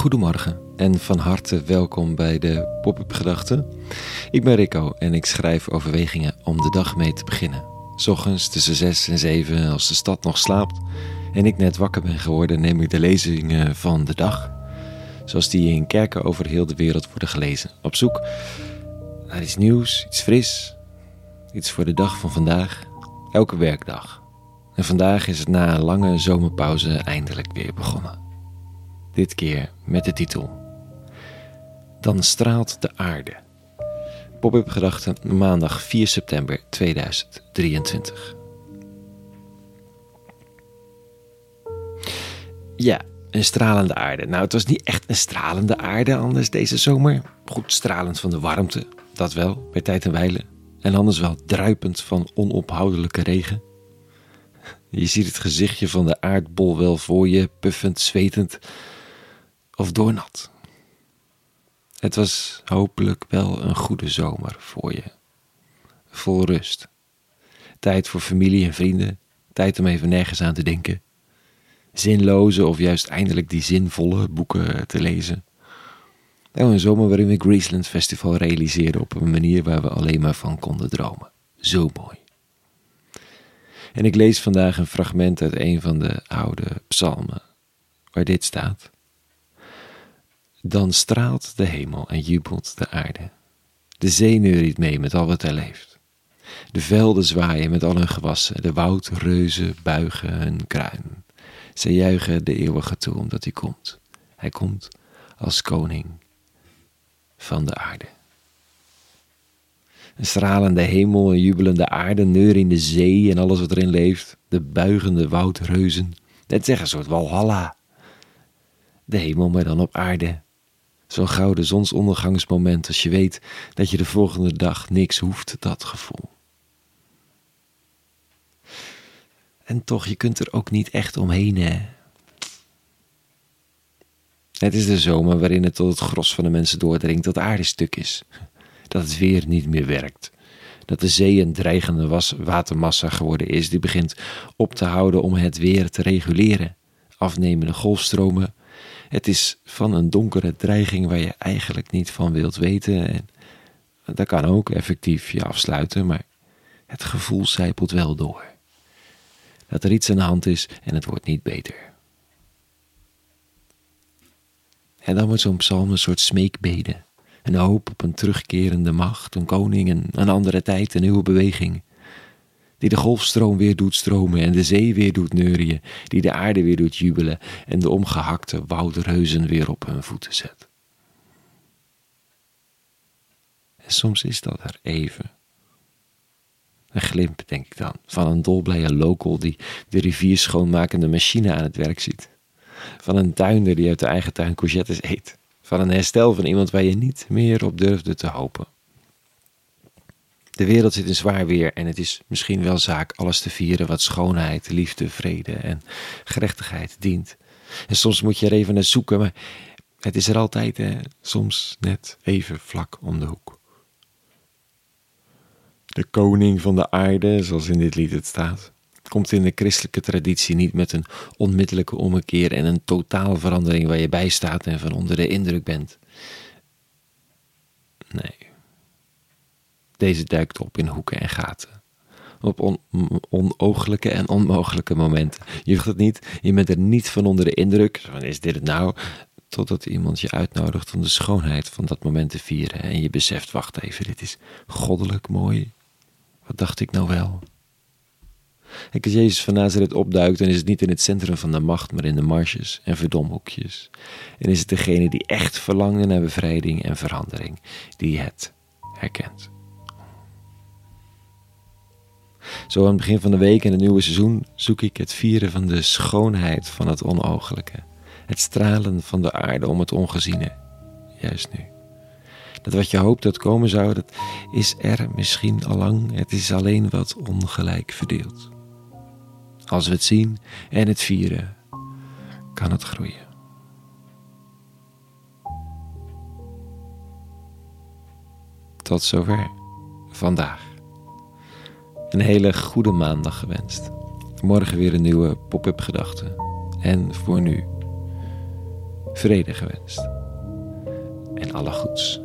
Goedemorgen en van harte welkom bij de Pop-up Gedachten. Ik ben Rico en ik schrijf overwegingen om de dag mee te beginnen. Ochtends tussen 6 en 7 als de stad nog slaapt en ik net wakker ben geworden, neem ik de lezingen van de dag. Zoals die in kerken over heel de wereld worden gelezen. Op zoek naar iets nieuws, iets fris, iets voor de dag van vandaag, elke werkdag. En vandaag is het na een lange zomerpauze eindelijk weer begonnen. Dit keer met de titel Dan straalt de aarde. Pop-up gedachten maandag 4 september 2023. Ja, een stralende aarde. Nou, het was niet echt een stralende aarde anders deze zomer. Goed stralend van de warmte, dat wel, bij tijd en wijle. En anders wel druipend van onophoudelijke regen. Je ziet het gezichtje van de aardbol wel voor je, puffend, zwetend of doornat. Het was hopelijk wel een goede zomer voor je. Vol rust. Tijd voor familie en vrienden. Tijd om even nergens aan te denken. Zinloze of juist eindelijk die zinvolle boeken te lezen. Nou, een zomer waarin we Graceland Festival realiseerden op een manier waar we alleen maar van konden dromen. Zo mooi. En ik lees vandaag een fragment uit een van de oude psalmen, waar dit staat. Dan straalt de hemel en jubelt de aarde. De zee neuriet mee met al wat er leeft. De velden zwaaien met al hun gewassen, de woudreuzen buigen hun kruin. Zij juichen de eeuwige toe omdat hij komt. Hij komt als koning van de aarde. Een stralende hemel, een jubelende aarde, neuriende zee en alles wat erin leeft. De buigende woudreuzen. Het is een soort walhalla. De hemel, maar dan op aarde. Zo'n gouden zonsondergangsmoment als je weet dat je de volgende dag niks hoeft, dat gevoel. En toch, je kunt er ook niet echt omheen, hè. Het is de zomer waarin het tot het gros van de mensen doordringt dat aarde stuk is. Dat het weer niet meer werkt. Dat de zee een dreigende watermassa geworden is die begint op te houden om het weer te reguleren. Afnemende golfstromen, het is van een donkere dreiging waar je eigenlijk niet van wilt weten. En dat kan ook effectief je afsluiten, maar het gevoel zijpelt wel door. Dat er iets aan de hand is en het wordt niet beter. En dan wordt zo'n psalm een soort smeekbede. Een hoop op een terugkerende macht, een koning, een, een andere tijd, een nieuwe beweging die de golfstroom weer doet stromen en de zee weer doet neurien, die de aarde weer doet jubelen en de omgehakte woudreuzen weer op hun voeten zet. En soms is dat er even. Een glimp, denk ik dan, van een dolblije local die de rivier schoonmakende machine aan het werk ziet. Van een tuinder die uit de eigen tuin courgettes eet. Van een herstel van iemand waar je niet meer op durfde te hopen. De wereld zit in zwaar weer en het is misschien wel zaak alles te vieren wat schoonheid, liefde, vrede en gerechtigheid dient. En soms moet je er even naar zoeken, maar het is er altijd soms net even vlak om de hoek. De koning van de aarde, zoals in dit lied het staat, komt in de christelijke traditie niet met een onmiddellijke ommekeer en een totaal verandering waar je bij staat en van onder de indruk bent. Nee. Deze duikt op in hoeken en gaten. Op on onooglijke en onmogelijke momenten. Je voelt het niet, je bent er niet van onder de indruk. Van is dit het nou? Totdat iemand je uitnodigt om de schoonheid van dat moment te vieren. En je beseft, wacht even, dit is goddelijk mooi. Wat dacht ik nou wel? En als Jezus van Nazareth opduikt, dan is het niet in het centrum van de macht, maar in de marges en verdomhoekjes. En is het degene die echt verlangde naar bevrijding en verandering, die het herkent. Zo aan het begin van de week en het nieuwe seizoen zoek ik het vieren van de schoonheid van het onogelijke. Het stralen van de aarde om het ongeziene. Juist nu. Dat wat je hoopt dat komen zou, dat is er misschien al lang. Het is alleen wat ongelijk verdeeld. Als we het zien en het vieren, kan het groeien. Tot zover vandaag. Een hele goede maandag gewenst. Morgen weer een nieuwe pop-up gedachte. En voor nu, vrede gewenst. En alle goeds.